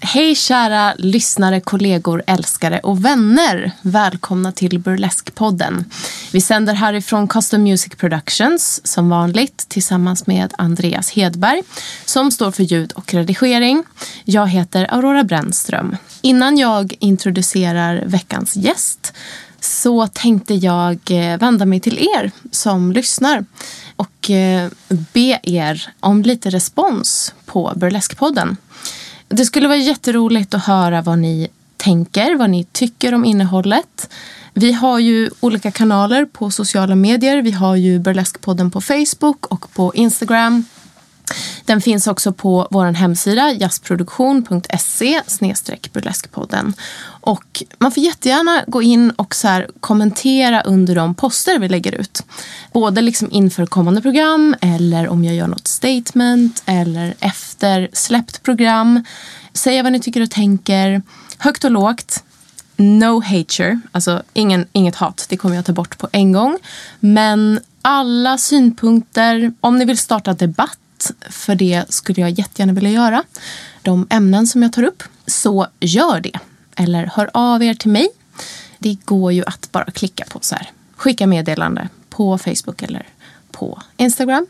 Hej kära lyssnare, kollegor, älskare och vänner. Välkomna till Burlesque-podden. Vi sänder härifrån Custom Music Productions som vanligt tillsammans med Andreas Hedberg som står för ljud och redigering. Jag heter Aurora Brännström. Innan jag introducerar veckans gäst så tänkte jag eh, vända mig till er som lyssnar och eh, be er om lite respons på Burleskpodden. Det skulle vara jätteroligt att höra vad ni tänker, vad ni tycker om innehållet. Vi har ju olika kanaler på sociala medier. Vi har ju Burleskpodden på Facebook och på Instagram. Den finns också på vår hemsida jazzproduktion.se burleskpodden. Och man får jättegärna gå in och så kommentera under de poster vi lägger ut. Både liksom inför kommande program eller om jag gör något statement eller efter släppt program. Säga vad ni tycker och tänker. Högt och lågt. No hater, alltså ingen, inget hat. Det kommer jag ta bort på en gång. Men alla synpunkter, om ni vill starta debatt för det skulle jag jättegärna vilja göra. De ämnen som jag tar upp, så gör det. Eller hör av er till mig. Det går ju att bara klicka på så här, skicka meddelande på Facebook eller på Instagram.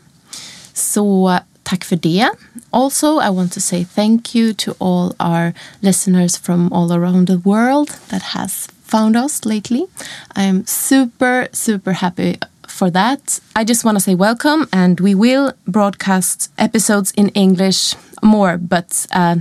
Så tack för det. Also, I want to say thank you to all our listeners from all around the world that has found us lately. I am super, super happy for that. I just want to say welcome, and we will broadcast episodes in English more, but uh,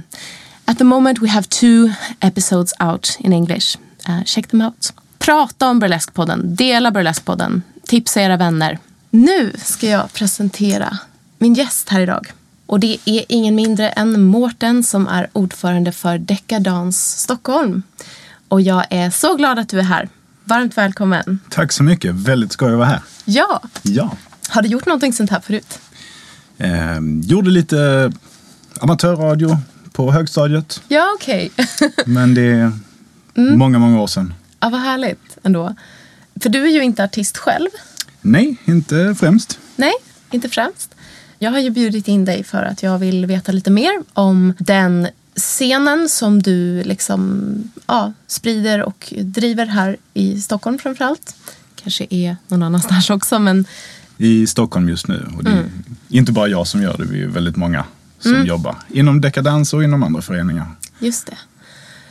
at the moment we have two episodes out in English. Uh, check them out. Prata om Burlesque-podden, dela Burlesque-podden, tipsa era vänner. Nu ska jag presentera min gäst här idag. Och det är ingen mindre än Mårten som är ordförande för Decadans Stockholm. Och jag är så glad att du är här. Varmt välkommen. Tack så mycket. Väldigt skoj att vara här. Ja. ja. Har du gjort någonting sånt här förut? Eh, gjorde lite amatörradio på högstadiet. Ja, okej. Okay. Men det är mm. många, många år sedan. Ja, vad härligt ändå. För du är ju inte artist själv. Nej, inte främst. Nej, inte främst. Jag har ju bjudit in dig för att jag vill veta lite mer om den scenen som du liksom, ja, sprider och driver här i Stockholm framförallt. Kanske är någon annanstans också men... I Stockholm just nu. Och det är mm. inte bara jag som gör det, vi är väldigt många som mm. jobbar inom dekadans och inom andra föreningar. Just det.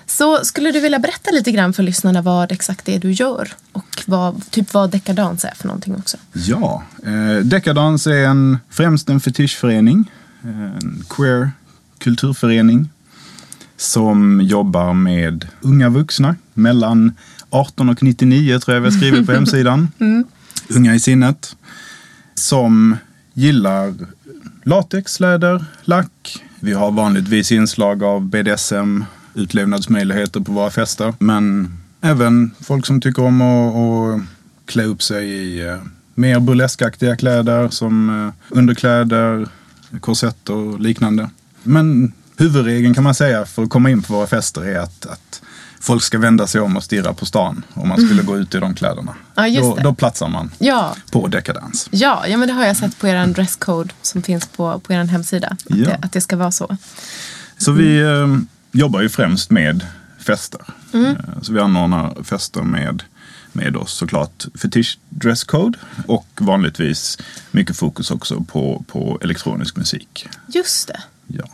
Så skulle du vilja berätta lite grann för lyssnarna vad exakt det är du gör och vad, typ vad dekadans är för någonting också? Ja, eh, dekadans är en, främst en fetischförening, en queer kulturförening som jobbar med unga vuxna mellan 18 och 99 tror jag vi har skrivit på hemsidan. Mm. Unga i sinnet. Som gillar latex, läder, lack. Vi har vanligtvis inslag av BDSM, utlevnadsmöjligheter på våra fester. Men även folk som tycker om att, att klä upp sig i eh, mer burleskaktiga kläder som eh, underkläder, korsett och liknande. Men huvudregeln kan man säga för att komma in på våra fester är att, att folk ska vända sig om och stirra på stan om man skulle mm. gå ut i de kläderna. Ja, då, då platsar man ja. på dekadans. Ja, ja, men det har jag sett på er dresscode som finns på, på er hemsida. Att, ja. det, att det ska vara så. Så vi eh, jobbar ju främst med fester. Mm. Eh, så vi anordnar fester med med oss såklart fetish dresscode och vanligtvis mycket fokus också på, på elektronisk musik. Just det. Ja.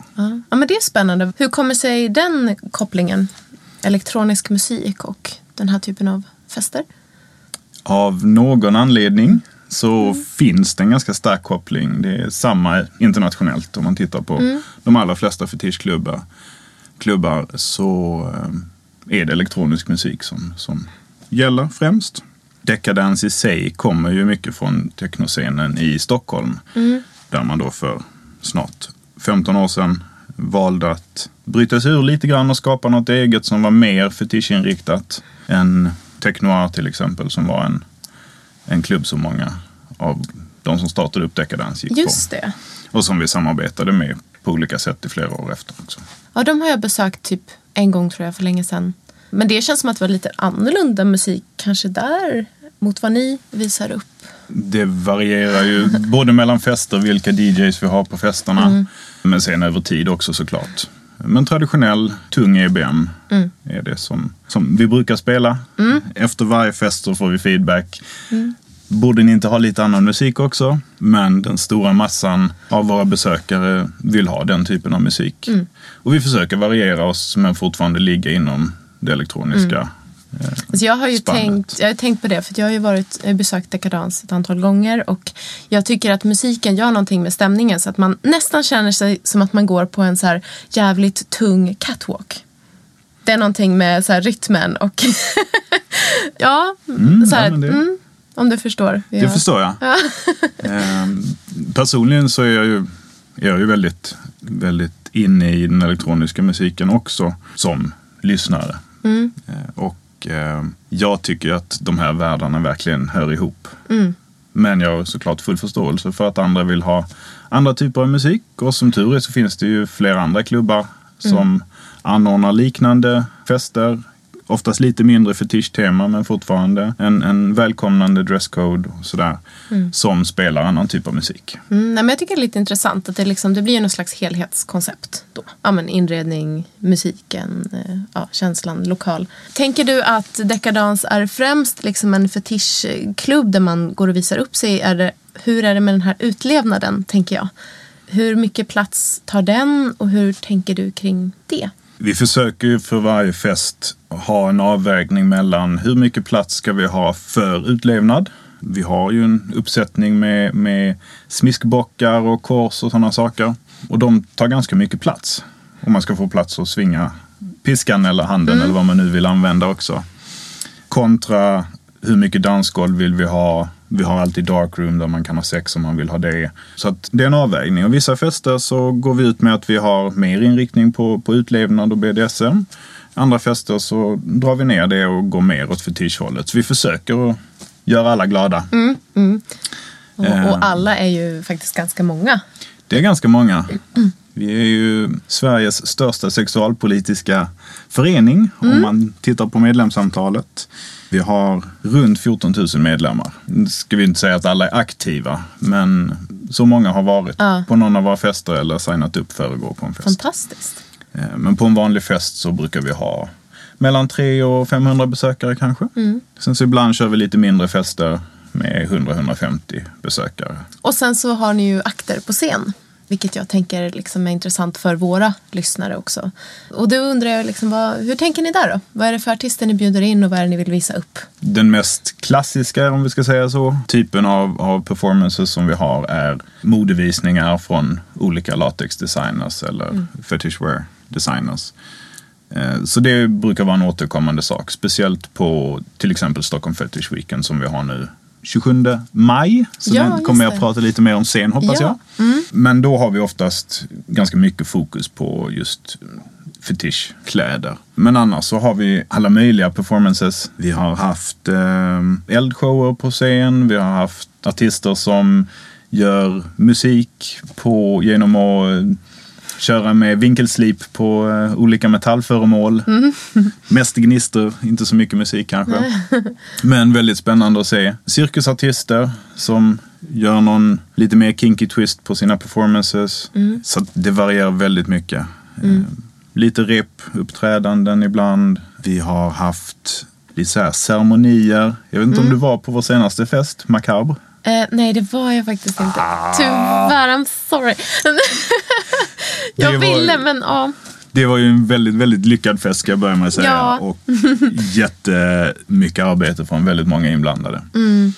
ja, men det är spännande. Hur kommer sig den kopplingen? Elektronisk musik och den här typen av fester? Av någon anledning så finns det en ganska stark koppling. Det är samma internationellt om man tittar på de allra flesta fetischklubbar klubbar så eh, är det elektronisk musik som, som gäller främst. Decadence i sig kommer ju mycket från technoscenen i Stockholm. Där man då för snart 15 år sedan valde att bryta sig ur lite grann och skapa något eget som var mer fetischinriktat än Technoir till exempel som var en, en klubb som många av de som startade upp Decadence gick Just på. det. Och som vi samarbetade med på olika sätt i flera år efter också. Ja, de har jag besökt typ en gång tror jag för länge sedan. Men det känns som att det var lite annorlunda musik kanske där mot vad ni visar upp. Det varierar ju både mellan fester, vilka DJs vi har på festerna, men sen över tid också såklart. Men traditionell, tung EBM är det som, som vi brukar spela. Efter varje fest så får vi feedback. Borde ni inte ha lite annan musik också? Men den stora massan av våra besökare vill ha den typen av musik. Och vi försöker variera oss men fortfarande ligga inom det elektroniska. Eh, Alltså jag har ju spannet. tänkt, jag har tänkt på det för jag har ju varit, har besökt Dekadans ett antal gånger och jag tycker att musiken gör någonting med stämningen så att man nästan känner sig som att man går på en så här jävligt tung catwalk. Det är någonting med så här rytmen och ja, så här, ja, det- mm, om du förstår. Det Ja. förstår jag. Ehm, personligen så är jag ju, är jag ju väldigt, väldigt inne i den elektroniska musiken också som lyssnare. Mm. Eh, och eh, jag tycker att de här världarna verkligen hör ihop. Mm. Men jag har såklart full förståelse för att andra vill ha andra typer av musik. Och som tur är så finns det ju flera andra klubbar som anordnar liknande fester. Oftast lite mindre fetischtema men fortfarande en, en välkomnande dresscode och sådär. Som spelar annan typ av musik. Mm, nej, men jag tycker det är lite intressant att det, liksom, det blir någon slags helhetskoncept. Då. Ja, men inredning, musiken, eh, ja, känslan, lokal. Tänker du att Dekadans är främst liksom en fetischklubb där man går och visar upp sig? Är det, hur är det med den här utlevnaden, tänker jag? Hur mycket plats tar den och hur tänker du kring det? Vi försöker ju för varje fest ha en avvägning mellan hur mycket plats ska vi ha för utlevnad. Vi har ju en uppsättning med, med smiskbockar och kors och sådana saker. Och de tar ganska mycket plats. Om man ska få plats att svinga piskan eller handen eller vad man nu vill använda också. Kontra hur mycket dansgolv vill vi ha? Vi har alltid darkroom där man kan ha sex om man vill ha det. Så att det är en avvägning. Och vissa fester så går vi ut med att vi har mer inriktning på, på utlevnad och BDSM. Andra fester så drar vi ner det och går mer åt fetischhållet. Så vi försöker att göra alla glada. Och, och alla är ju faktiskt ganska många. Det är ganska många. Vi är ju Sveriges största sexualpolitiska förening om man tittar på medlemsantalet. Vi har runt 14 000 medlemmar. Nu ska vi inte säga att alla är aktiva, men så många har varit Ja. på någon av våra fester eller signat upp för att gå på en fest. Fantastiskt. Eh, Men på en vanlig fest så brukar vi ha mellan 300 och 500 besökare kanske. Sen så ibland kör vi lite mindre fester med 100-150 besökare. Och sen så har ni ju akter på scen. Vilket jag tänker liksom är intressant för våra lyssnare också. Och då undrar jag, liksom, vad, hur tänker ni där då? Vad är det för artister ni bjuder in och vad är det ni vill visa upp? Den mest klassiska, om vi ska säga så, typen av, av performances som vi har är modevisningar från olika latexdesigners eller fetishwear designers. Eh, Så det brukar vara en återkommande sak, speciellt på till exempel Stockholm Fetish Weekend som vi har nu 27 maj. Så Ja, den kommer jag det. prata lite mer om sen hoppas Ja. jag. Men då har vi oftast ganska mycket fokus på just fetischkläder. Men annars så har vi alla möjliga performances. Vi har haft eh, eldshower på scen. Vi har haft artister som gör musik på, genom att köra med vinkelslip på eh, olika metallföremål. Mest gnistor, inte så mycket musik kanske. Men väldigt spännande att se. Cirkusartister som gör någon lite mer kinky twist på sina performances. Så att det varierar väldigt mycket. Eh, lite rep-uppträdanden ibland. Vi har haft lite så här ceremonier. Jag vet inte om du var på vår senaste fest, Macabre? Eh, nej, det var jag faktiskt inte. Ah. Tyvärr, I'm sorry. jag var- ville, men ja. Det var ju en väldigt, väldigt lyckad fest ska jag börja med att säga. Ja. Och jättemycket arbete från väldigt många inblandade.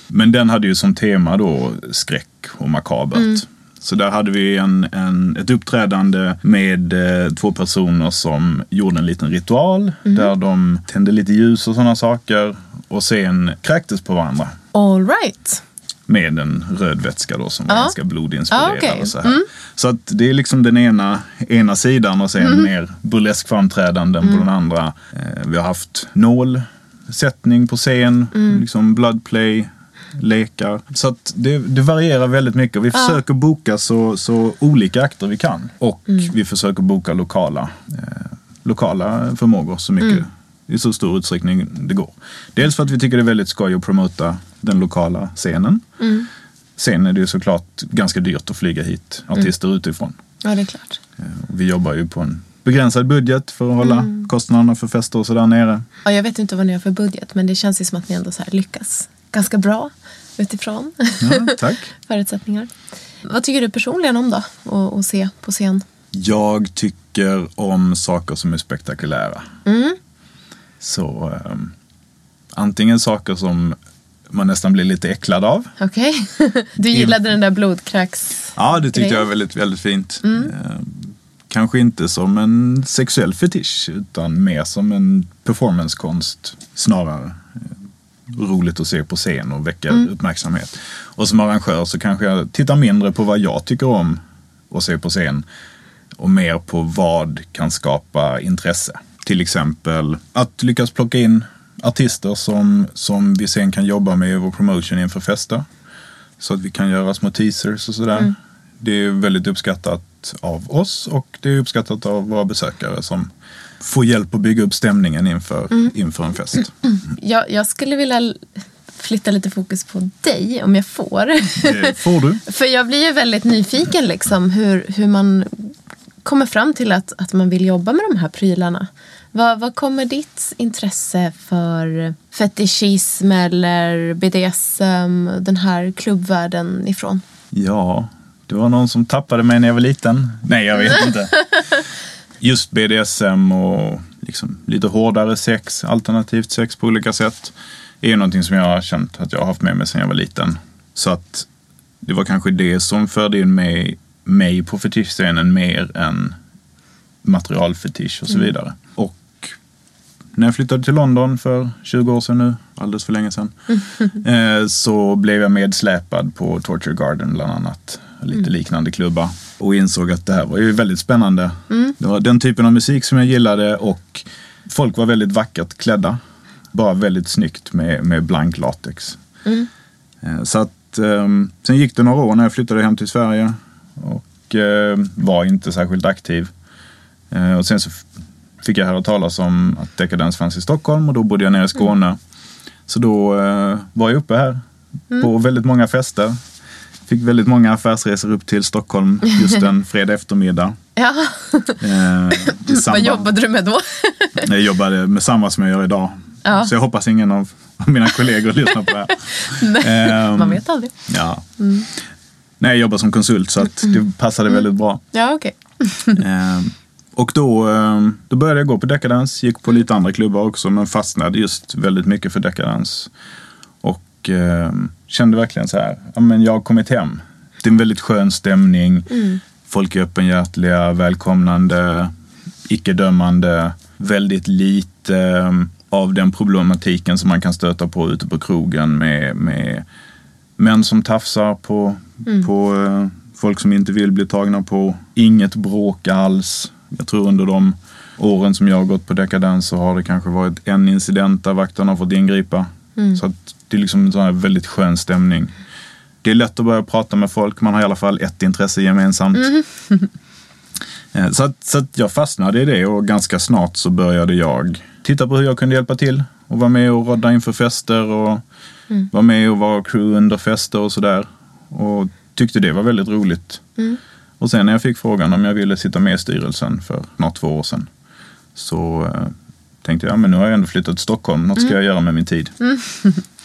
Men den hade ju som tema då skräck och makabert. Så där hade vi en, en, ett uppträdande med eh, två personer som gjorde en liten ritual. Där de tände lite ljus och sådana saker. Och sen kräktes på varandra. All right. Med en röd vätska då som var Ja. ganska blodinspirerad. Ja. Mm. och så, här. så att det är liksom den ena, ena sidan och sen Mm. mer burlesk framträdanden på den andra. Eh, vi har haft nålsättning på scen, Mm. liksom bloodplay, lekar. Så att det, det varierar väldigt mycket. Vi försöker boka så, så olika akter vi kan. Och Mm. vi försöker boka lokala, eh, lokala förmågor så mycket Mm. i så stor utsträckning det går. Dels för att vi tycker det är väldigt skoj att promota den lokala scenen. Mm. Sen är det ju såklart ganska dyrt att flyga hit artister utifrån. Ja, det är klart. Eh, Vi jobbar ju på en begränsad budget för att hålla Mm. kostnaderna för fester och sådär nere. Ja, jag vet inte vad ni har för budget, men det känns ju som att ni ändå så lyckas ganska bra utifrån Ja, tack. förutsättningar. Vad tycker du personligen om då, att se på scen? Jag tycker om saker som är spektakulära. Mm. Så ehm, antingen saker som man nästan blir lite äcklad av. Okej. Du gillade den där blodkräks... Ja, det tyckte Grejer. jag var väldigt, väldigt fint. Ehm, kanske inte som en sexuell fetisch utan mer som en performancekonst snarare. Ehm, roligt att se på scen och väcka uppmärksamhet. Och som arrangör så kanske jag tittar mindre på vad jag tycker om att se på scen och mer på vad kan skapa intresse. Till exempel att lyckas plocka in artister som, som vi sen kan jobba med i vår promotion inför fester. Så att vi kan göra små teasers och sådär. Det är väldigt uppskattat av oss och det är uppskattat av våra besökare som får hjälp att bygga upp stämningen inför, inför en fest. Jag, jag skulle vilja flytta lite fokus på dig, om jag får. Det får du. För jag blir ju väldigt nyfiken liksom hur, hur man kommer fram till att, att man vill jobba med de här prylarna. Vad, vad kommer ditt intresse för fetischism eller BDSM, den här klubbvärlden ifrån? Ja, det var någon som tappade mig när jag var liten. Nej, jag vet inte. Just BDSM och liksom lite hårdare sex, alternativt sex på olika sätt, är ju någonting som jag har känt att jag har haft med mig sedan jag var liten. Så att det var kanske det som förde in mig, mig på fetischscenen mer än materialfetisch och så vidare. Och när jag flyttade till London för 20 år sedan nu, alldeles för länge sedan, eh, så blev jag medsläpad på Torture Garden bland annat. Lite liknande klubbar. Och insåg att det här var ju väldigt spännande. Det var den typen av musik som jag gillade och folk var väldigt vackert klädda. Bara väldigt snyggt med, med blank latex. Eh, Så att ehm, sen gick det några år när jag flyttade hem till Sverige och eh, var inte särskilt aktiv. Eh, och sen så fick jag höra talas om att Decadence fanns i Stockholm och då bodde jag nere i Skåne. Så då eh, var jag uppe här på väldigt många fester. Fick väldigt många affärsresor upp till Stockholm just en fredag eftermiddag. Ja, vad jobbade du med då? Jag jobbade med samma som jag gör idag. Ja. Så jag hoppas ingen av mina kollegor lyssnar på det här. Ehm, Man vet aldrig. Ja. Nej, jag jobbar som konsult så att det passade väldigt bra. Ja, okej. Ehm, och då, ehm, då började jag gå på Decadence, gick på lite andra klubbar också men fastnade just väldigt mycket för Decadence. Och ehm, kände verkligen så här, ja men jag har kommit hem. Det är en väldigt skön stämning. Folk är öppenhjärtiga, välkomnande, icke-dömande. Väldigt lite ehm, av den problematiken som man kan stöta på ute på krogen med, med män som tafsar på, på eh, folk som inte vill bli tagna på. Inget bråk alls. Jag tror under de åren som jag har gått på dekadens så har det kanske varit en incident där vakterna har fått ingripa. Så att det är liksom en sån här väldigt skön stämning. Det är lätt att börja prata med folk. Man har i alla fall ett intresse gemensamt. Eh, Så, att, så att jag fastnade i det och ganska snart så började jag titta på hur jag kunde hjälpa till och vara med och rodda inför fester och vara med och vara crew under fester och sådär. Och tyckte det var väldigt roligt. Och sen när jag fick frågan om jag ville sitta med i styrelsen för snart två år sedan så eh, tänkte jag, men nu har jag ändå flyttat till Stockholm, något ska jag göra med min tid.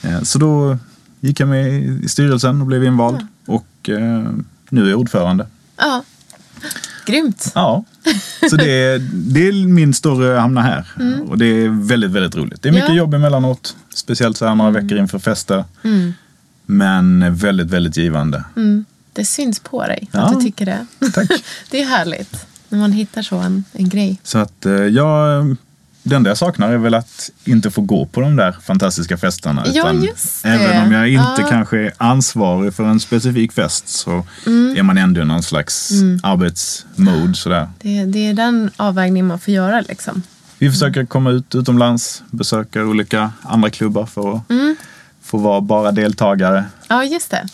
Eh, Så då gick jag med i styrelsen och blev invald. Och eh, nu är jag ordförande. Ja. Grymt. Ja, så det är, det är min att hamna här. Och det är väldigt, väldigt roligt. Det är mycket Ja. jobb emellanåt. Speciellt så här några veckor inför fester. Men väldigt, väldigt givande. Det syns på dig Ja. att du tycker det. Tack. Det är härligt när man hittar så en, en grej. Så att eh, jag, det enda jag saknar är väl att inte få gå på de där fantastiska festerna. Ja, just det. Även om jag inte Ja. kanske är ansvarig för en specifik fest så Mm. är man ändå i någon slags arbetsmode. Sådär. Det, det är den avvägningen man får göra liksom. Vi försöker komma ut utomlands, besöka olika andra klubbar för att Mm. Få vara bara deltagare. Ja, just det.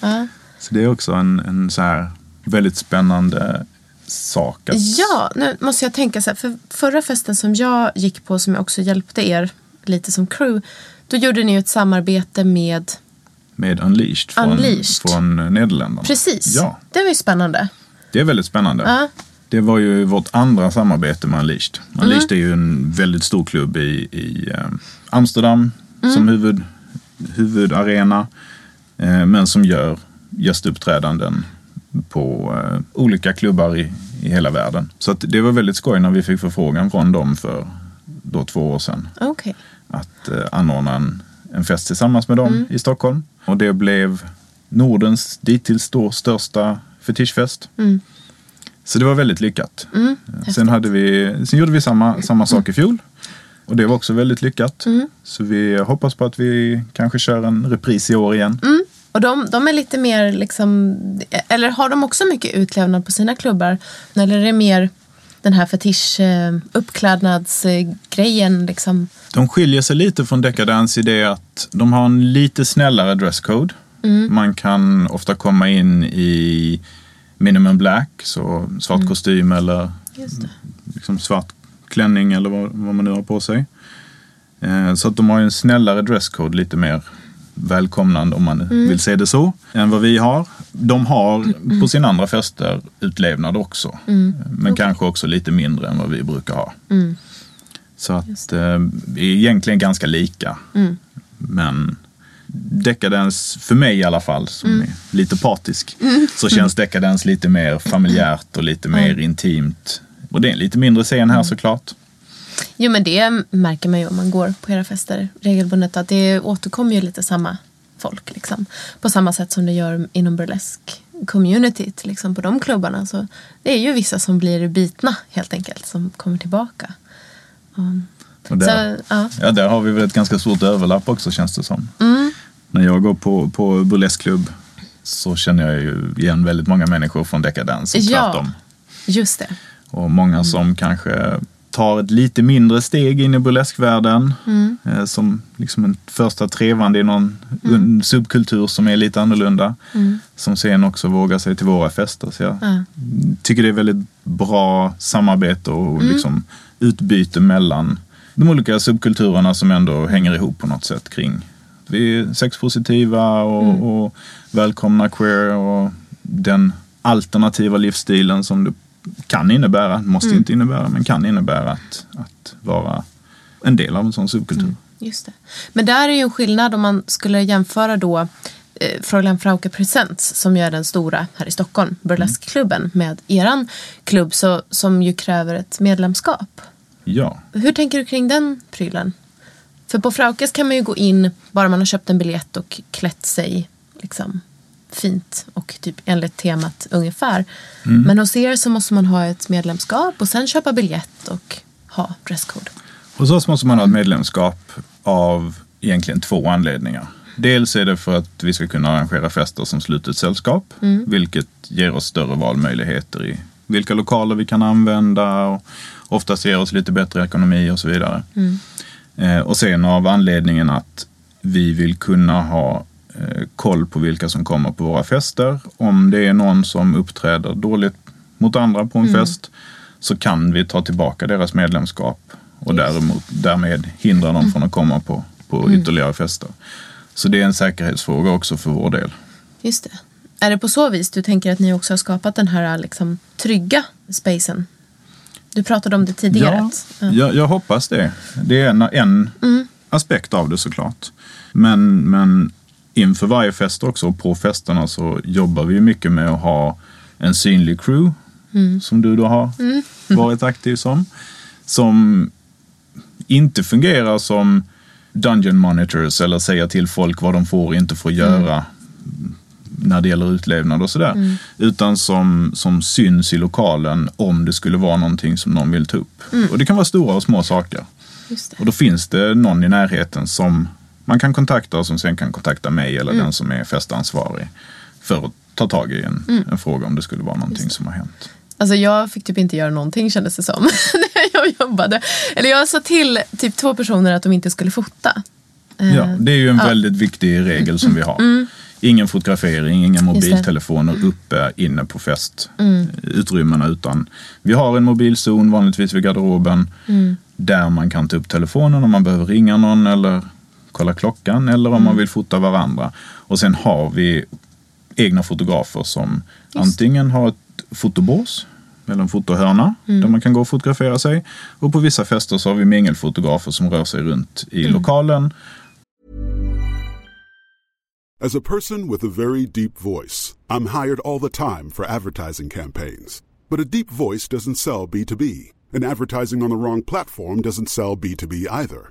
Ja, Så det är också en, en så här väldigt spännande sak. Att, ja nu måste jag tänka så här. För förra festen som jag gick på som jag också hjälpte er lite som crew. Då gjorde ni ett samarbete med Med Unleashed från, Unleashed. från Nederländerna. Precis. Ja, Det var ju spännande. det är väldigt spännande. Ja. Det var ju vårt andra samarbete med Unleashed. Mm. Unleashed är ju en väldigt stor klubb i, i eh, Amsterdam Mm. som huvud, huvudarena. Eh, men som gör gästuppträdanden på eh, olika klubbar i, i hela världen. Så det var väldigt skoj när vi fick förfrågan från dem för då två år sedan. Okej. Att eh, anordna en, en fest tillsammans med dem Mm. i Stockholm. Och det blev Nordens dittills då största fetischfest. Mm. Så det var väldigt lyckat. Mm. Sen, hade vi, sen gjorde vi samma, samma sak i fjol. Och det var också väldigt lyckat. Mm. Så vi hoppas på att vi kanske kör en repris i år igen. Mm. Och de, de är lite mer liksom, eller har de också mycket utklädnad på sina klubbar? Eller är det mer den här fetisch eh, uppklädnadsgrejen liksom? De skiljer sig lite från Decadence i det att de har en lite snällare dresscode. Mm. Man kan ofta komma in i minimum black, så svart kostym eller Mm. Just det. liksom svart klänning eller vad, vad man nu har på sig. Eh, så att de har en snällare dresscode, lite mer välkomnande om man Mm. vill se det så, än vad vi har. De har på sina andra fester utlevnad också, Mm. men kanske också lite mindre än vad vi brukar ha. Mm. Så att eh, vi är egentligen ganska lika. Mm. Men Decadence, för mig i alla fall, som Mm. är lite partisk, så känns Decadence lite mer familjärt och lite mer intimt. Och det är en lite mindre scen Mm. här såklart. Jo men det märker man ju om man går på era fester regelbundet att det återkommer ju lite samma folk liksom. På samma sätt som det gör inom burlesk communityt liksom på de klubbarna. Så det är ju vissa som blir bitna helt enkelt som kommer tillbaka. Och där, Så, ja. ja, där har vi väl ett ganska stort överlapp också känns det som. Mm. När jag går på, på burleskklubb så känner jag ju igen väldigt många människor från Decadence och Ja. tvärtom. Just det. Och många som kanske tar ett lite mindre steg in i burleskvärlden. Eh, som liksom en första trevande i någon en subkultur som är lite annorlunda. Som sen också vågar sig till våra fester. Så jag Ja. tycker det är väldigt bra samarbete och liksom utbyte mellan de olika subkulturerna som ändå hänger ihop på något sätt kring vi är sexpositiva och, och välkomna queer och den alternativa livsstilen som det kan innebära, måste inte innebära, men kan innebära att, att vara en del av en sån subkultur. Just det. Men där är ju en skillnad om man skulle jämföra då eh, Fräulein Frauke Presents som ju är den stora här i Stockholm, burleskklubben, med eran klubb så, som ju kräver ett medlemskap. Ja, Hur tänker du kring den prylen? För på Fraukes kan man ju gå in bara man har köpt en biljett och klätt sig liksom fint och typ enligt temat ungefär. Men hos er så måste man ha ett medlemskap och sen köpa biljett och ha dresscode. Hos oss måste man ha ett medlemskap av egentligen två anledningar. Dels är det för att vi ska kunna arrangera fester som slutet sällskap, vilket ger oss större valmöjligheter i vilka lokaler vi kan använda och oftast ger oss lite bättre ekonomi och så vidare. Eh, och sen av anledningen att vi vill kunna ha koll på vilka som kommer på våra fester. Om det är någon som uppträder dåligt mot andra på en fest så kan vi ta tillbaka deras medlemskap och däremot, därmed hindra dem från att komma på, på ytterligare fester. Så det är en säkerhetsfråga också för vår del. Just det. Är det på så vis du tänker att ni också har skapat den här liksom, trygga spacen? Du pratade om det tidigare. Ja, jag, jag hoppas det. Det är en, en aspekt av det såklart. Men, men inför varje fest också och på festerna så jobbar vi mycket med att ha en synlig crew. Som du då har varit aktiv som. Som inte fungerar som dungeon monitors eller säga till folk vad de får och inte får göra när det gäller utlevnad och sådär. Utan som, som syns i lokalen om det skulle vara någonting som någon vill ta upp. Och det kan vara stora och små saker. Och då finns det någon i närheten som man kan kontakta och som sen kan kontakta mig eller Mm. den som är festansvarig. För att ta tag i en, Mm. en fråga om det skulle vara någonting som har hänt. Alltså jag fick typ inte göra någonting kändes det som. när jag jobbade. Eller jag sa till typ två personer att de inte skulle fota. Eh, Ja, det är ju en ja. Mm. väldigt viktig regel som vi har. Ingen fotografering, inga. Mm. mobiltelefoner uppe inne på festutrymmena. Utan vi har en mobilzon vanligtvis vid garderoben. Mm. Där man kan ta upp telefonen om man behöver ringa någon eller kolla klockan. Eller om Mm. man vill fota varandra. Och sen har vi egna fotografer som antingen har ett fotobås eller en fotohörna Mm. där man kan gå och fotografera sig. Och på vissa fester så har vi mingelfotografer som rör sig runt i Mm. lokalen As a person with a very deep voice, I'm hired all the time for advertising campaigns. But a deep voice doesn't sell B2B, and advertising on the wrong platform doesn't sell B2B either.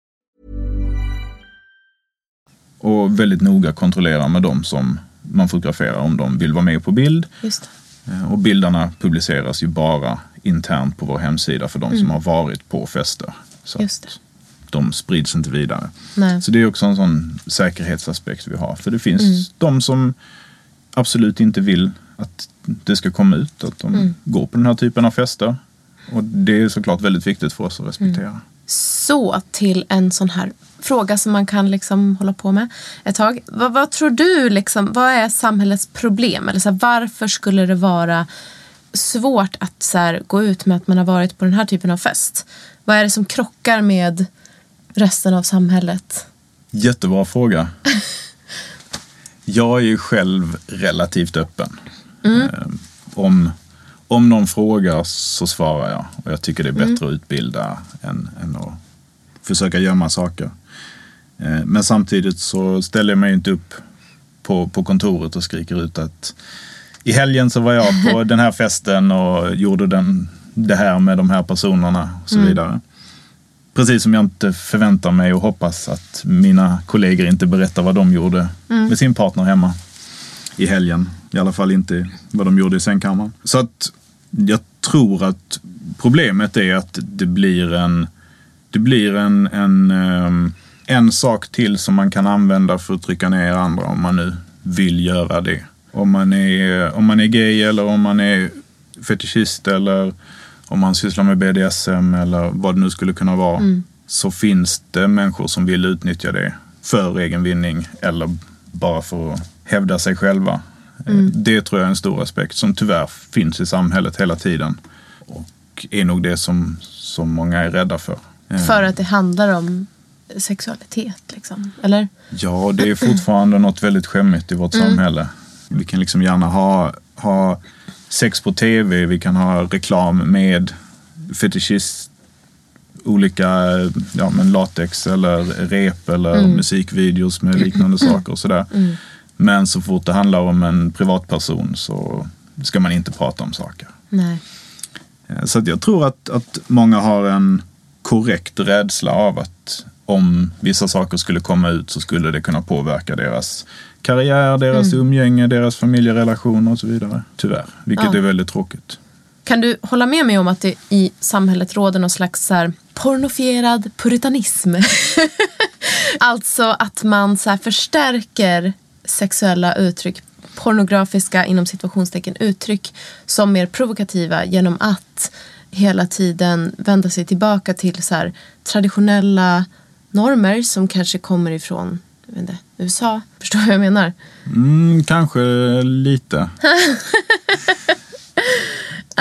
och väldigt noga kontrollera med dem som man fotograferar om de vill vara med på bild. Eh, Och bilderna publiceras ju bara internt på vår hemsida för de som har varit på fester. Så Mm. De sprids inte vidare. Nej. Så det är också en sån säkerhetsaspekt vi har. För det finns Mm. de som absolut inte vill att det ska komma ut, att de Mm. går på den här typen av fester. Och det är såklart väldigt viktigt för oss att respektera. Mm. Så till en sån här fråga som man kan liksom hålla på med ett tag. Vad, vad tror du, liksom, vad är samhällets problem? Eller så här, varför skulle det vara svårt att så här, gå ut med att man har varit på den här typen av fest? Vad är det som krockar med resten av samhället? Jättebra fråga. Jag är ju själv relativt öppen. Eh, Om, om någon frågar så svarar jag. Och jag tycker det är bättre att utbilda än, än att försöka gömma saker. Eh, Men samtidigt så ställer jag mig inte upp på, på kontoret och skriker ut att i helgen så var jag på den här festen och gjorde den, det här med de här personerna och så vidare. Precis som jag inte förväntar mig och hoppas att mina kollegor inte berättar vad de gjorde med sin partner hemma i helgen. I alla fall inte vad de gjorde i sängkammaren. Så att jag tror att problemet är att det blir en, det blir en, en, ehm, en sak till som man kan använda för att trycka ner andra om man nu vill göra det. Om man är, om man är gay eller om man är fetischist eller om man sysslar med BDSM eller vad det nu skulle kunna vara. Så finns det människor som vill utnyttja det för egen vinning eller bara för att hävda sig själva. Eh, Det tror jag är en stor aspekt som tyvärr finns i samhället hela tiden. Och är nog det som, som många är rädda för. För att det handlar om sexualitet liksom. Eller? Ja, det är fortfarande något väldigt skämmigt i vårt samhälle. Vi kan liksom gärna ha, ha sex på tv, vi kan ha reklam med fetischist, olika ja, men latex eller rep eller musikvideos med liknande saker och sådär. Men så fort det handlar om en privatperson så ska man inte prata om saker. Nej. Eh, Så jag tror att, att många har en korrekt rädsla av att om vissa saker skulle komma ut så skulle det kunna påverka deras karriär, deras umgänge, deras familjerelationer och så vidare. Tyvärr, vilket Ja. är väldigt tråkigt. Kan du hålla med mig om att det i samhället råder någon slags så här pornofierad puritanism? alltså att man så förstärker sexuella uttryck, pornografiska inom situationstecken uttryck som mer provokativa genom att hela tiden vända sig tillbaka till så traditionella normer som kanske kommer ifrån inte, USA. Förstår du vad jag menar? Mm, kanske lite.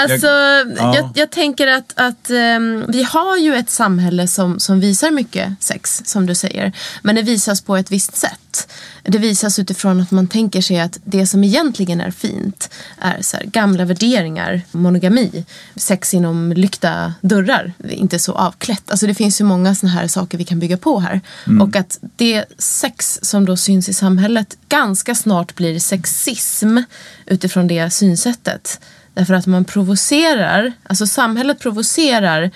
Alltså, ja. jag, jag tänker att, att ehm, vi har ju ett samhälle som, som visar mycket sex, som du säger. Men det visas på ett visst sätt. Det visas utifrån att man tänker sig att det som egentligen är fint är så här, gamla värderingar, monogami, sex inom lyckta dörrar, inte så avklätt. Alltså det finns ju många såna här saker vi kan bygga på här. Och att det sex som då syns i samhället ganska snart blir sexism utifrån det synsättet. Därför att man provocerar, alltså samhället provocerar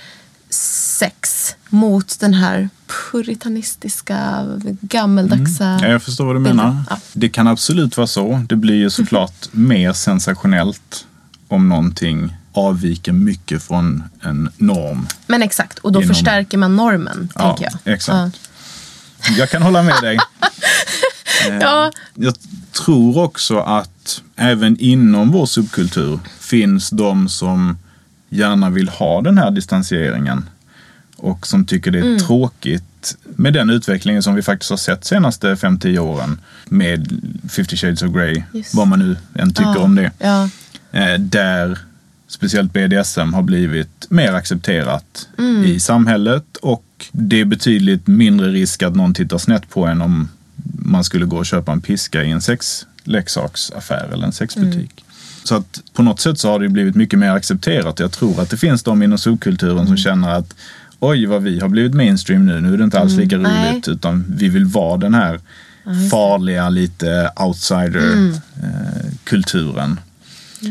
sex mot den här puritanistiska, gammaldagsa... Ja, jag förstår vad du bilden. menar. Ja. Det kan absolut vara så. Det blir ju såklart mer sensationellt om någonting avviker mycket från en norm. Men exakt, och då Genom- förstärker man normen, tänker jag. exakt. Jag kan hålla med dig. Eh, Ja. Jag tror också att även inom vår subkultur finns de som gärna vill ha den här distanseringen och som tycker det är Mm. tråkigt med den utvecklingen som vi faktiskt har sett senaste 5-10 åren med 50 shades of Grey, Just. vad man nu än tycker Ja. om det. Ja. Eh, där speciellt BDSM har blivit mer accepterat Mm. i samhället och det är betydligt mindre risk att någon tittar snett på en om man skulle gå och köpa en piska i en sexleksaksaffär eller en sexbutik. Mm. Så att på något sätt så har det blivit mycket mer accepterat. Jag tror att det finns de inom subkulturen Mm. som känner att oj vad vi har blivit mainstream nu, nu är det inte alls lika Mm. Nej. roligt utan vi vill vara den här farliga, lite Mm. outsider-kulturen.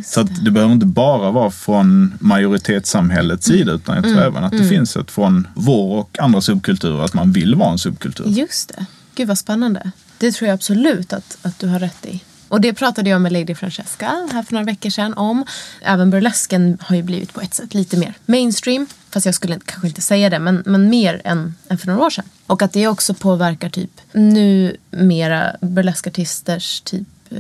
Så att det behöver inte bara vara från majoritetssamhällets sida utan jag tror även att det finns ett från vår och andra subkulturer att man vill vara en subkultur. Just det. Gud vad spännande. Det tror jag absolut att, att du har rätt i. Och det pratade jag med Lady Francesca här för några veckor sedan om. Även burlesken har ju blivit på ett sätt lite mer mainstream. Fast jag skulle kanske inte säga det, men, men mer än, än för några år sedan. Och att det också påverkar typ nu mera burleskartisters typ eh,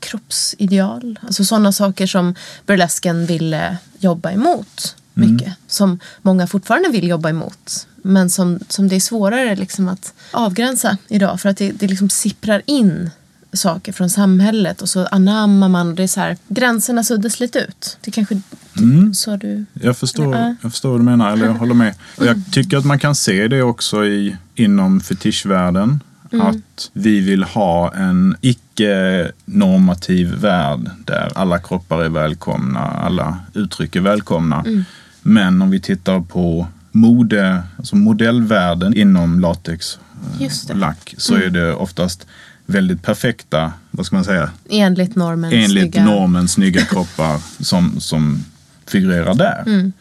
kroppsideal. Alltså sådana saker som burlesken ville jobba emot mycket. Som många fortfarande vill jobba emot. Men som, som det är svårare liksom att avgränsa idag. För att det, det liksom sipprar in saker från samhället och så anammar man. Det är så här, gränserna suddas lite ut. Det kanske så du... Jag förstår, Ja. jag förstår vad du menar, eller jag håller med. Och jag tycker att man kan se det också i, inom fetischvärlden. Att vi vill ha en icke-normativ värld där alla kroppar är välkomna, alla uttryck är välkomna. Men om vi tittar på mode, alltså modellvärlden inom latex eh, och lack så är det oftast väldigt perfekta, vad ska man säga, Enligt normen. enligt snygga. normen snygga kroppar som, som figurerar där. Mm.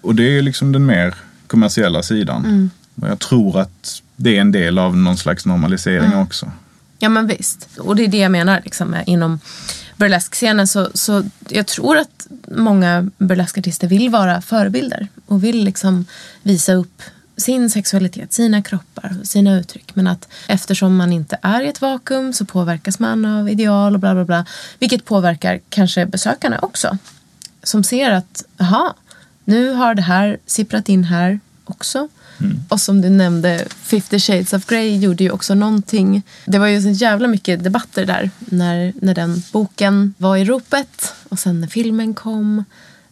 Och det är liksom den mer kommersiella sidan. Mm. Och jag tror att det är en del av någon slags normalisering Mm. också. Ja men visst. Och det är det jag menar liksom, inom burleskscenen. Så, så jag tror att många burleskartister vill vara förebilder. Och vill liksom visa upp sin sexualitet, sina kroppar, sina uttryck. Men att eftersom man inte är i ett vakuum så påverkas man av ideal och bla bla bla. Vilket påverkar kanske besökarna också. Som ser att, jaha, nu har det här sipprat in här också. Och som du nämnde, 50 shades of Grey gjorde ju också någonting. Det var ju så jävla mycket debatter där när, när den boken var i ropet och sen när filmen kom.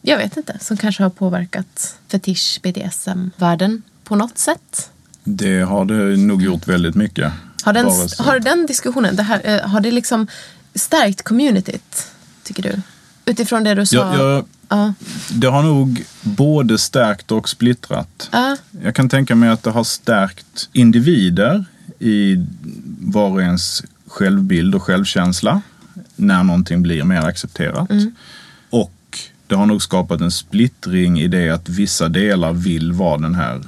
Jag vet inte, som kanske har påverkat fetisch, BDSM-världen på något sätt. Det har det nog gjort väldigt mycket. Har den, har den diskussionen, det här, eh, har det liksom stärkt communityt, tycker du? Utifrån det du sa? Jag, jag, Det har nog både stärkt och splittrat. Ja. Jag kan tänka mig att det har stärkt individer i var och ens självbild och självkänsla när någonting blir mer accepterat. Och det har nog skapat en splittring i det att vissa delar vill vara den här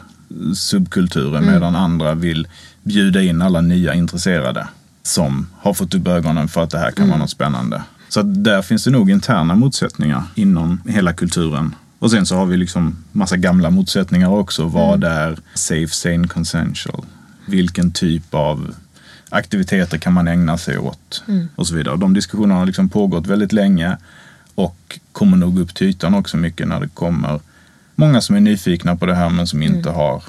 subkulturen medan andra vill bjuda in alla nya intresserade som har fått upp ögonen för att det här kan vara något spännande. Så att där finns det nog interna motsättningar inom hela kulturen. Och sen så har vi liksom massa gamla motsättningar också. Vad är safe, sane, consensual? Vilken typ av aktiviteter kan man ägna sig åt? Och så vidare. De diskussionerna har liksom pågått väldigt länge och kommer nog upp till ytan också mycket när det kommer många som är nyfikna på det här men som inte har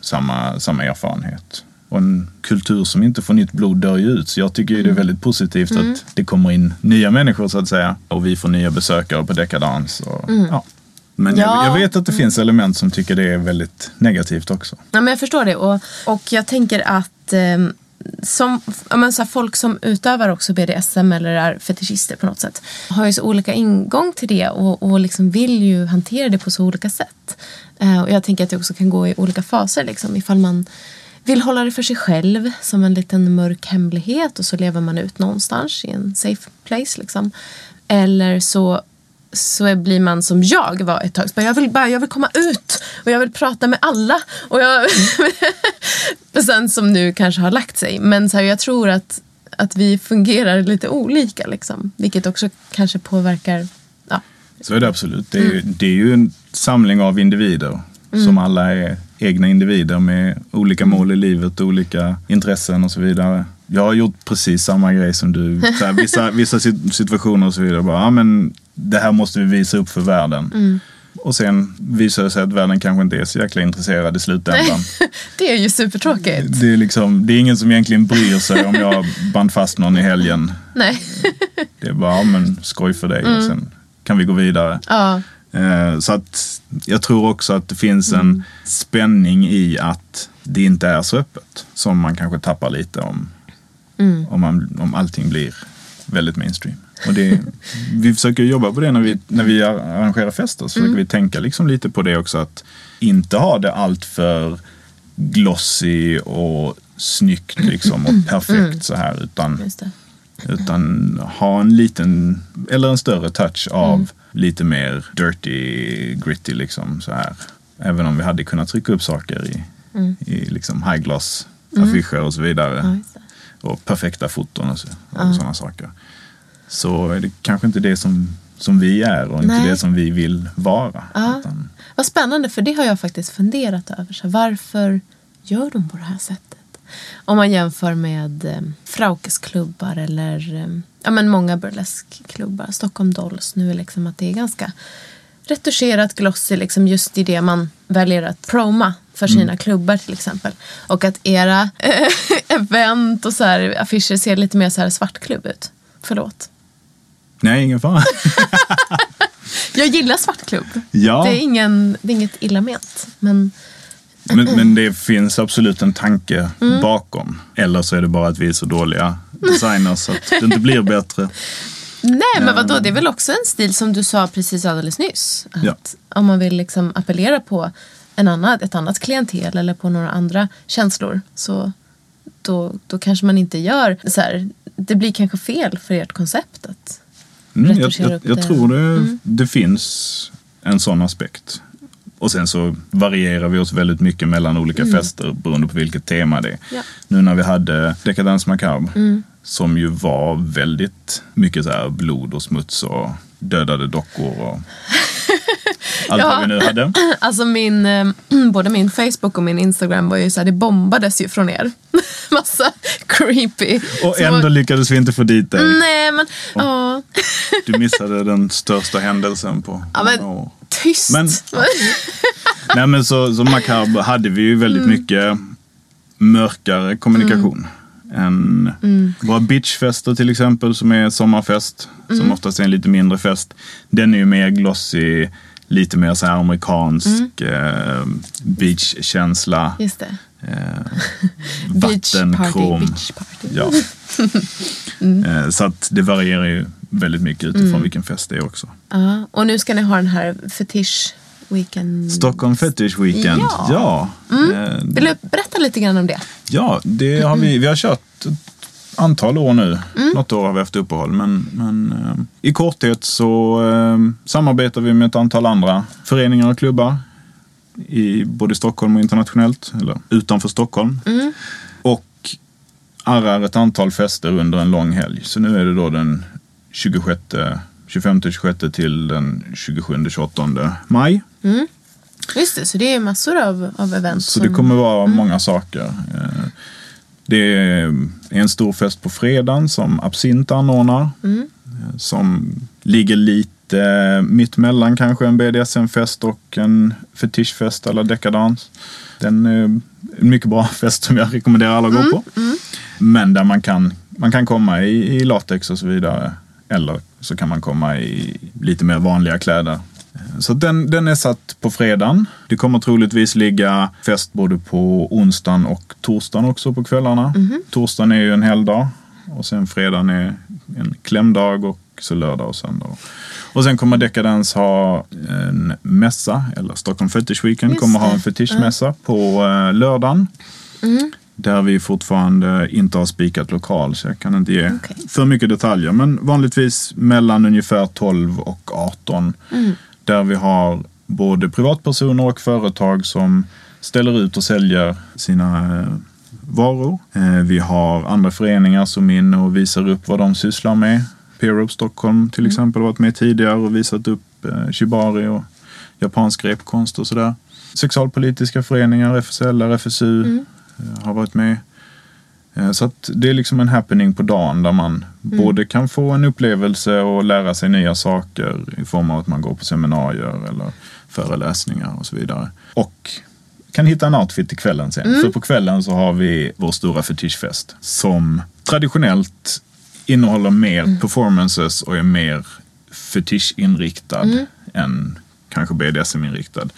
samma, samma erfarenhet. Och en kultur som inte får nytt blod dör ju ut. Så jag tycker ju det är väldigt positivt att det kommer in nya människor så att säga. Och vi får nya besökare på Dekadans. Och, ja. Men Ja. jag, jag vet att det finns element som tycker det är väldigt negativt också. Ja, men jag förstår det. Och, och jag tänker att eh, som, men så här, folk som utövar också BDSM eller är fetischister på något sätt har ju så olika ingång till det och, och liksom vill ju hantera det på så olika sätt. Eh, och jag tänker att det också kan gå i olika faser. Liksom, ifall man vill hålla det för sig själv som en liten mörk hemlighet och så lever man ut någonstans i en safe place. Liksom. Eller så så blir man som jag var ett tag. Jag vill, bara, jag vill komma ut och jag vill prata med alla. Och jag, och sen som nu kanske har lagt sig. Men så här, jag tror att, att vi fungerar lite olika. Liksom, vilket också kanske påverkar... Ja. Så är det absolut. Det är, ju, det är ju en samling av individer som alla är egna individer med olika mål i livet, olika intressen och så vidare. Jag har gjort precis samma grej som du. Här, vissa, vissa sit- situationer och så vidare. Bara, ja, men det här måste vi visa upp för världen. Och sen visar det sig att världen kanske inte är så jäkla intresserad i slutändan. Det är ju supertråkigt. Det är, liksom, det är ingen som egentligen bryr sig om jag band fast någon i helgen. Nej. Det är bara, ja, men skoj för dig. Och sen kan vi gå vidare. Ja. Eh, Så att jag tror också att det finns en spänning i att det inte är så öppet. Som man kanske tappar lite om, om, man, om allting blir väldigt mainstream. Och det, vi försöker jobba på det när vi, när vi arrangerar fester. Så försöker vi tänka liksom lite på det också. Att inte ha det allt för glossy och snyggt liksom, och perfekt så här. Utan utan ha en liten, eller en större touch av lite mer dirty, gritty liksom så här. Även om vi hade kunnat trycka upp saker i, i liksom high gloss affischer och så vidare. Ja. Och perfekta foton och, så, och sådana saker. Så är det kanske inte det som, som vi är och inte Nej. det som vi vill vara. Ja. Utan, Vad spännande, för det har jag faktiskt funderat över. Så varför gör de på det här sättet? Om man jämför med eh, Fraukes klubbar eller eh, ja, men många burleskklubbar. Stockholm Dolls nu är liksom att det är ganska retuscherat glossy liksom just i det man väljer att proma för sina klubbar till exempel. Och att era eh, event och så här, affischer ser lite mer så här svartklubb ut. Förlåt. nej, ingen fara. Jag gillar svartklubb. ja. Det, är ingen, det är inget illa ment. Men Men, men det finns absolut en tanke Mm. bakom. Eller så är det bara att vi är så dåliga designers att det inte blir bättre. Nej, men vadå? Det är väl också en stil som du sa precis alldeles nyss. Att Ja. Om man vill liksom appellera på en annan, ett annat klientel eller på några andra känslor så då, då kanske man inte gör så här. Det blir kanske fel för ert koncept. Att, Mm, jag, jag, jag det. tror det, det finns en sån aspekt. Och sen så varierar vi oss väldigt mycket mellan olika fester beroende på vilket tema det är. Mm. Ja. Mm. Nu när vi hade Decadence Macabre som ju var väldigt mycket så blod och smuts och dödade dockor. Och, allt Ja. vad vi nu hade. Alltså min, eh, både min Facebook och min Instagram var ju så här, det bombades ju från er. Massa creepy. Och ändå lyckades vi inte få dit dig. Nej men, ja. Du missade den största händelsen på Ja, men år. tyst. Men- Nej men så, så Macabre hade vi ju väldigt Mm. mycket mörkare kommunikation. Än Mm. våra bitchfester till exempel som är sommarfest. Mm. Som oftast är en lite mindre fest. Den är ju mer glossy, lite mer så amerikansk eh, beachkänsla. Just det. Eh, Beach vatten, party, krom. beach party. Ja. Eh, Så att det varierar ju väldigt mycket utifrån Mm. vilken fest det är också. Ja, och nu ska ni ha den här fetish weekend. Stockholm Fetish Weekend. Ja. Mm. Ja, eh, Vill du berätta lite grann om det? ja det har vi, vi har kört antal år nu. Mm. Något år har vi haft uppehåll. Men, men eh, i korthet så eh, samarbetar vi med ett antal andra föreningar och klubbar. I både Stockholm och internationellt. Eller utanför Stockholm. Mm. Och arrar ett antal fester under en lång helg. Så nu är det då den 26, 25-26 till den 27-28 maj. Just det, så det är massor av, av event. Så det som- kommer vara många saker. Eh, Det är en stor fest på fredagen som Absint anordnar. eh, Som ligger lite mitt mellan kanske en BDSM-fest och en fetischfest eller dekadans. Den är en mycket bra fest som jag rekommenderar alla att gå på. Men där man kan, man kan komma i, i latex och så vidare. Eller så kan man komma i lite mer vanliga kläder. Så den, den är satt på fredagen. Det kommer troligtvis ligga fest både på onsdagen och torsdagen också på kvällarna. Torsdagen är ju en helgdag och sen fredagen är en klämdag och så lördag och söndag. Och sen kommer Decadence ha en mässa, eller Stockholm Fetish Weekend Just kommer ha en fetischmässa på eh, lördagen. Där vi fortfarande inte har spikat lokal så jag kan inte ge Okej. för mycket detaljer. Men vanligtvis mellan ungefär 12 och 18. Där vi har både privatpersoner och företag som ställer ut och säljer sina eh, varor. Eh, vi har andra föreningar som är inne och visar upp vad de sysslar med. Peer Up Stockholm till exempel har varit med tidigare och visat upp eh, shibari och japansk repkonst och sådär. Sexualpolitiska föreningar, FSL, FSU eh, har varit med. Eh, Så att det är liksom en happening på dagen där man både kan få en upplevelse och lära sig nya saker i form av att man går på seminarier eller föreläsningar och så vidare. Och kan hitta en outfit till kvällen sen. För på kvällen så har vi vår stora fetischfest som traditionellt innehåller mer performances och är mer fetischinriktad än kanske BDSM-inriktad.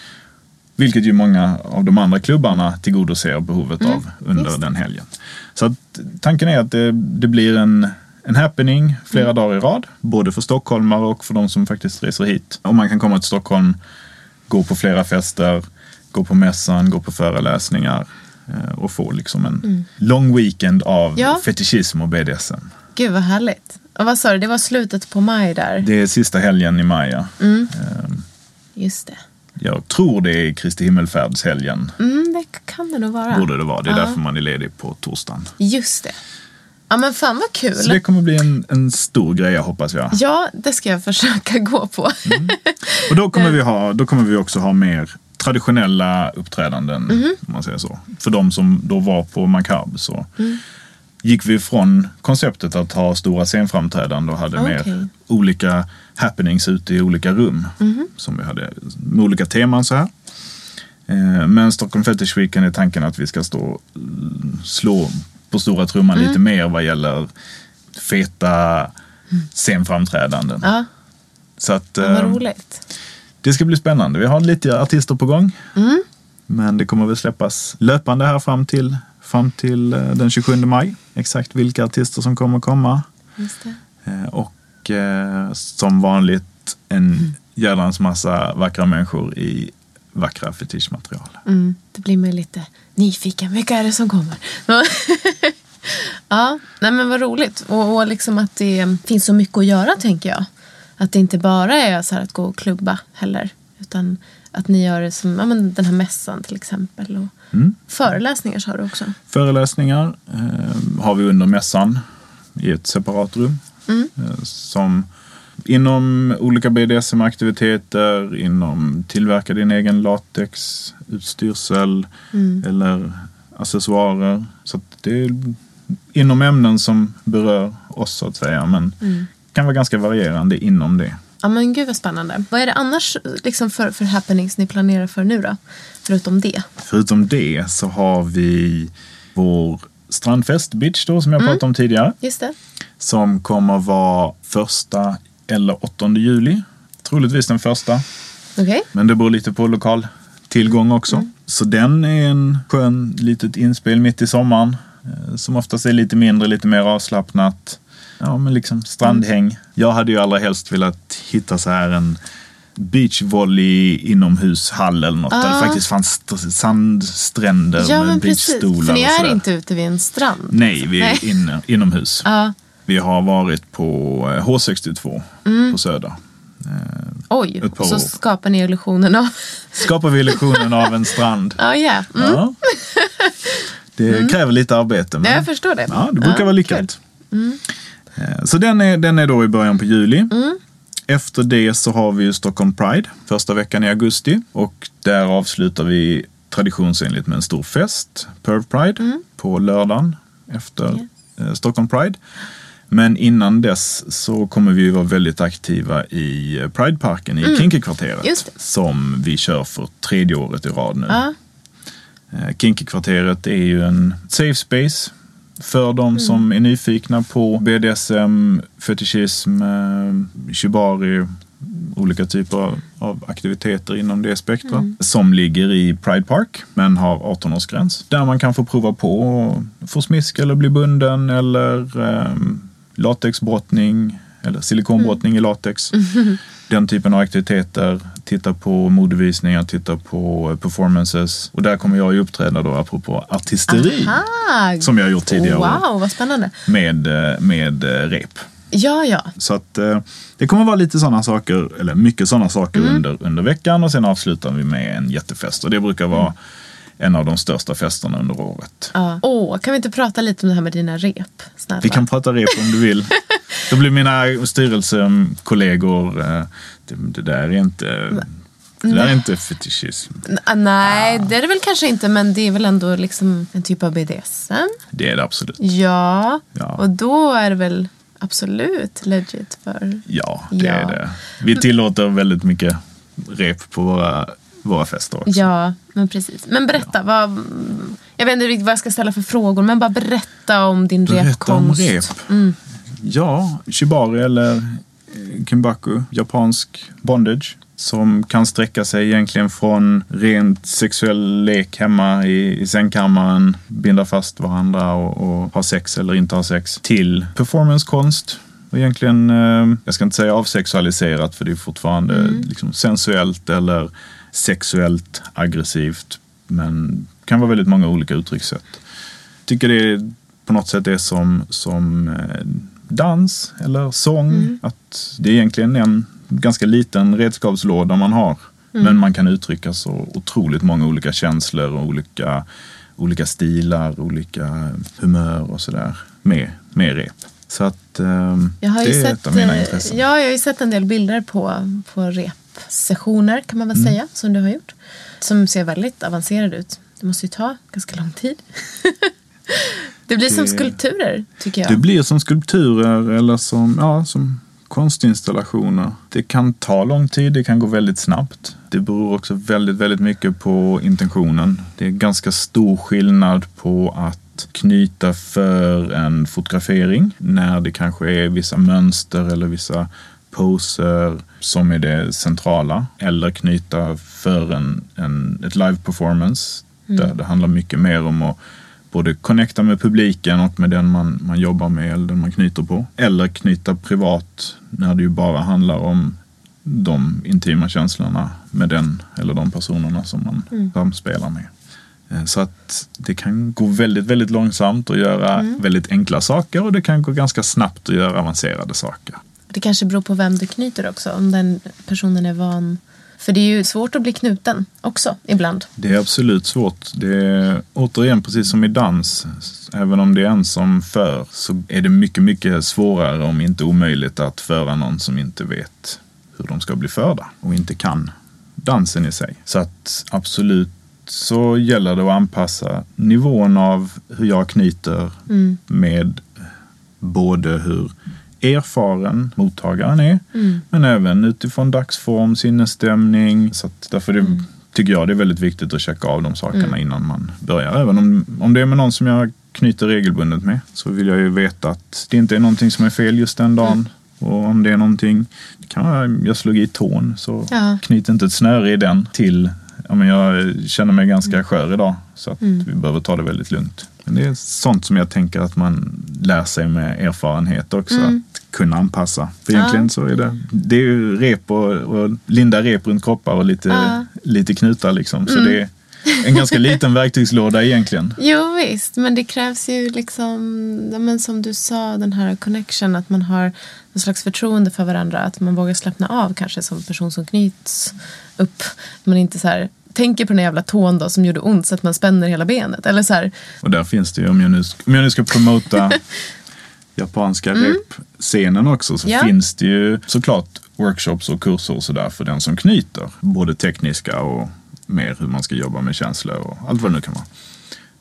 Vilket ju många av de andra klubbarna tillgodoser behovet av under den helgen. Tanken är att det, det blir en, en happening flera dagar i rad. Både för stockholmare och för de som faktiskt reser hit. Och man kan komma till Stockholm, gå på flera fester, gå på mässan, gå på föreläsningar eh, och få liksom en lång weekend av Ja. fetischism och BDSM. Gud vad härligt. Och vad sa du, det var slutet på maj där? Det är sista helgen i maj. ja. Just det. Jag tror det är Kristi himmelfärdshelgen. Mm, det kan det nog vara. Borde det vara. Det är Ja. därför man är ledig på torsdagen. Just det. Ja men fan vad kul. Så det kommer bli en, en stor grej hoppas jag. Ja, det ska jag försöka gå på. Mm. Och då kommer, vi ha, då kommer vi också ha mer traditionella uppträdanden. Mhm. Om man säger så. För de som då var på Macabre så Mm. Gick vi från konceptet att ha stora scenframträdanden och hade Okej. mer olika happenings ute i olika rum. Mhm. Som vi hade med olika teman så här. Eh, Men Stockholm Fetish Weekend är tanken att vi ska stå slå på stora trumman Mm. lite mer vad gäller feta scenframträdanden. Ja, Så att, vad eh, roligt. det ska bli spännande. Vi har lite artister på gång. Mm. Men det kommer väl släppas löpande här fram till, fram till eh, den 27 maj. Exakt vilka artister som kommer komma. Eh, Och eh, som vanligt en jädrans massa vackra människor i vackra fetischmaterial. Mm, det blir mig lite nyfiken. Vilka är det som kommer? ja, nej men vad roligt. Och, och liksom att det finns så mycket att göra tänker jag. Att det inte bara är så här att gå och klubba heller. Utan att ni gör det som ja, men den här mässan till exempel. Och Föreläsningar sa du också. Föreläsningar eh, har vi under mässan i ett separat rum. Eh, som inom olika BDSM-aktiviteter, inom tillverka din egen latexutstyrsel eller accessoarer. Så det är inom ämnen som berör oss så att säga. Men kan vara ganska varierande inom det. Ja men gud vad spännande. Vad är det annars liksom för, för happenings ni planerar för nu då? Förutom det. Förutom det så har vi vår strandfest, Beach då, som jag pratade om tidigare. Just det. Som kommer vara första eller 8 juli. Troligtvis den första. Okej. Men det beror lite på lokal tillgång också. Så den är en skön litet inspel mitt i sommaren. eh, Som oftast är lite mindre, lite mer avslappnat. Ja, men liksom strandhäng. Jag hade ju allra helst velat hitta så här en beachvolley inomhushall eller något. Där det faktiskt fanns st- sandstränder Ja med beachstolar För ni är inte ute vid en strand. Nej, vi är Nej. inne, inomhus. Ja. Vi har varit på eh, H62 Mm. på Söder. Oj, Ett par och så år. skapar ni illusionen av... Skapar vi illusionen av en strand. Ja, ja. Mm. Ja. Det kräver lite arbete. Men Ja, jag förstår det. Ja, det brukar Ja, vara lyckat. Eh, Så den är, den är då i början på juli. Efter det så har vi ju Stockholm Pride första veckan i augusti. Och där avslutar vi traditionsenligt med en stor fest, Perv Pride, Mm. på lördagen efter eh, Stockholm Pride. Men innan dess så kommer vi vara väldigt aktiva i eh, Prideparken i. Mm. Det. Som vi kör för tredje året i rad nu. Ja. Eh, Kinkykvarteret är ju en safe space för de Mm. som är nyfikna på BDSM, fetischism, eh, shibari, olika typer av, av aktiviteter inom det spektrat. Mm. Som ligger i Pride Park men har 18-årsgräns. Där man kan få prova på och få smisk eller bli bunden eller eh, latexbrottning eller silikonbrottning i latex. Den typen av aktiviteter. Titta på modevisningar, titta på performances. Och där kommer jag ju uppträda då apropå artisteri. Ah, Som jag har gjort tidigare. Wow, vad spännande. Med, eh, med eh, rep. Ja, ja. Så att eh, det kommer vara lite sådana saker, eller mycket sådana saker Mm. under, under veckan och sen avslutar vi med en jättefest. Och det brukar vara Mm. en av de största festerna under året. ja. Åh, kan vi inte prata lite om det här med dina rep? Snälla. Vi kan prata rep om du vill. Då blir mina styrelsekollegor, eh, det, det där är inte, det där är inte fetischism. N- Nej, det är det väl kanske inte, men det är väl ändå liksom en typ av BDSM? Det är det absolut. Ja, Ja. och då är det väl absolut legit för... Ja, det Ja. är det. Vi tillåter väldigt mycket rep på våra, våra fester också. Ja, men precis. Men berätta, vad... Jag vet inte riktigt vad jag ska ställa för frågor, men bara berätta om din Berätta om repkonst. Mm. Ja, shibari eller eh, kimbaku, japansk bondage. Som kan sträcka sig egentligen från rent sexuell lek hemma i, i sängkammaren, binda fast varandra och, och ha sex eller inte ha sex, till performancekonst. Och egentligen, eh, jag ska inte säga avsexualiserat för det är fortfarande liksom sensuellt eller sexuellt aggressivt. Men kan vara väldigt många olika uttryckssätt tycker det på något sätt är som, som eh, dans eller sång. Att det är egentligen en ganska liten redskapslåda man har. Men man kan uttrycka så otroligt många olika känslor och olika, olika stilar, olika humör och sådär med, med rep. Så att eh, Jag har ju det är sett, ett av mina eh, intressen. Ja, jag har ju sett en del bilder på, på repsessioner kan man Mm. väl säga, som du har gjort. Som ser väldigt avancerade ut. Det måste ju ta ganska lång tid. det blir som Det- skulpturer, tycker jag. Det blir som skulpturer eller som, ja, som konstinstallationer. Det kan ta lång tid, det kan gå väldigt snabbt. Det beror också väldigt, väldigt mycket på intentionen. Det är ganska stor skillnad på att knyta för en fotografering när det kanske är vissa mönster eller vissa poser som är det centrala. Eller knyta för en, en, ett live performance där det handlar mycket mer om att både connecta med publiken och med den man, man jobbar med eller den man knyter på. Eller knyta privat när det ju bara handlar om de intima känslorna med den eller de personerna som man samspelar med. Eh, Så att det kan gå väldigt, väldigt långsamt att göra väldigt enkla saker och det kan gå ganska snabbt att göra avancerade saker. Det kanske beror på vem du knyter också. Om den personen är van. För det är ju svårt att bli knuten också ibland. Det är absolut svårt. Det är återigen precis som i dans. Även om det är en som för så är det mycket, mycket svårare om inte omöjligt att föra någon som inte vet hur de ska bli förda och inte kan dansen i sig. Så att absolut så gäller det att anpassa nivån av hur jag knyter Mm. med både hur erfaren mottagaren är, Mm. men även utifrån dagsform, sinnesstämning. Så att därför det, Mm. tycker jag det är väldigt viktigt att checka av de sakerna innan man börjar. Även om, om det är med någon som jag knyter regelbundet med så vill jag ju veta att det inte är någonting som är fel just den dagen. Mm. Och om det är någonting, det kan vara, jag slog i tån så Ja. knyt inte ett snöre i den till, ja men jag känner mig ganska skör idag så att vi behöver ta det väldigt lugnt. Men det är sånt som jag tänker att man lär sig med erfarenhet också, att kunna anpassa. För egentligen så är det, det är ju rep och, och linda rep runt kroppar och lite, Ja. lite knutar liksom. Så det är en ganska liten verktygslåda egentligen. Jo visst, men det krävs ju liksom, ja, men som du sa, den här connection, att man har någon slags förtroende för varandra, att man vågar slappna av kanske som person som knyts upp. Man inte så här, tänker på den jävla tån då som gjorde ont så att man spänner hela benet. Eller så här, Och där finns det ju, om jag nu, om jag nu ska promota japanska rep-scenen också, så Mm. Ja. finns det ju såklart workshops och kurser och sådär för den som knyter. Både tekniska och mer hur man ska jobba med känslor och allt vad det nu kan vara.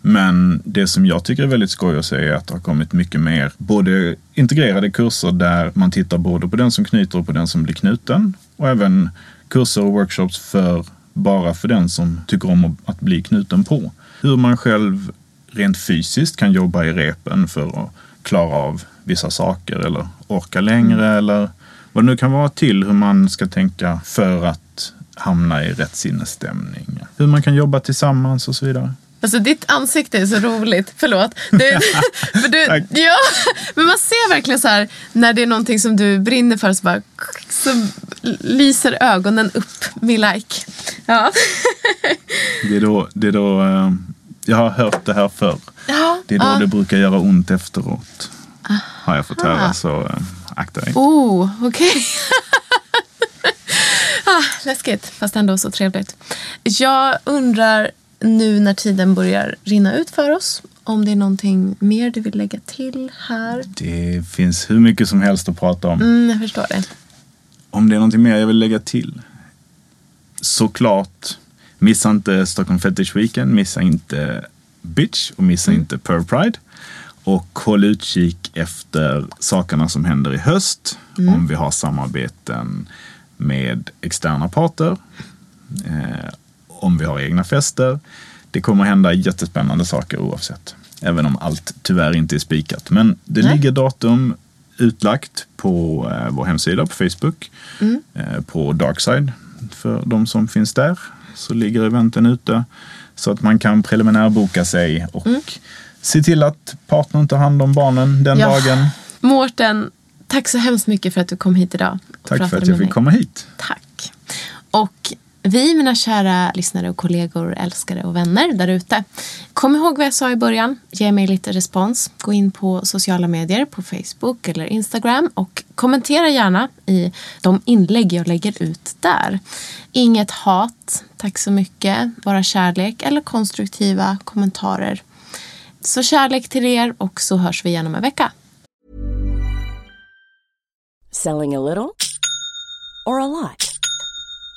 Men det som jag tycker är väldigt skoj att se är att det har kommit mycket mer både integrerade kurser där man tittar både på den som knyter och på den som blir knuten. Och även kurser och workshops för bara för den som tycker om att- bli knuten på. Hur man själv rent fysiskt kan jobba i repen för att klara av vissa saker eller orka längre eller vad det nu kan vara till hur man ska tänka för att hamna i rätt sinnesstämning. Hur man kan jobba tillsammans och så vidare. Alltså ditt ansikte är så roligt. Förlåt. Det, för du, Tack. ja, men man ser verkligen så här när det är någonting som du brinner för så, bara, så lyser ögonen upp. Me like. Ja. Det är då, det är då eh, jag har hört det här förr. ja. Det är då ja. det brukar göra ont efteråt. Har jag fått höra, så eh, akta dig. Oh, okej. ah, läskigt, fast ändå så trevligt. Jag undrar nu när tiden börjar rinna ut för oss om det är någonting mer du vill lägga till här. Det finns hur mycket som helst att prata om. Mm, jag förstår det. Om det är någonting mer jag vill lägga till? Såklart, missa inte Stockholm Fetish Weekend, missa inte Bitch och missa inte Pearl Pride. Och håll utkik efter sakerna som händer i höst. Om vi har samarbeten med externa parter. Eh, om vi har egna fester. Det kommer hända jättespännande saker oavsett. Även om allt tyvärr inte är spikat. Men det Nej. ligger datum utlagt på eh, vår hemsida på Facebook. Eh, på Darkside. För de som finns där så ligger eventen ute. Så att man kan preliminärboka sig och se till att partnern tar hand om barnen den Ja. dagen. Mårten, tack så hemskt mycket för att du kom hit idag. Tack för att jag fick mig. komma hit. Tack. Och vi, mina kära lyssnare och kollegor, älskare och vänner där ute. Kom ihåg vad jag sa i början. Ge mig lite respons. Gå in på sociala medier, på Facebook eller Instagram och kommentera gärna i de inlägg jag lägger ut där. Inget hat, tack så mycket. Bara kärlek eller konstruktiva kommentarer. Så kärlek till er och så hörs vi igen om en vecka. Selling a little or a lot?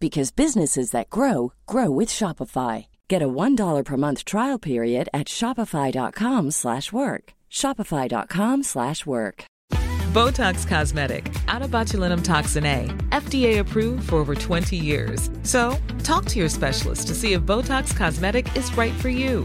because businesses that grow grow with Shopify. Get a $1 per month trial period at shopify.com/work. shopify.com/work. Botox Cosmetic, out of botulinum toxin A, FDA approved for over 20 years. So, talk to your specialist to see if Botox Cosmetic is right for you.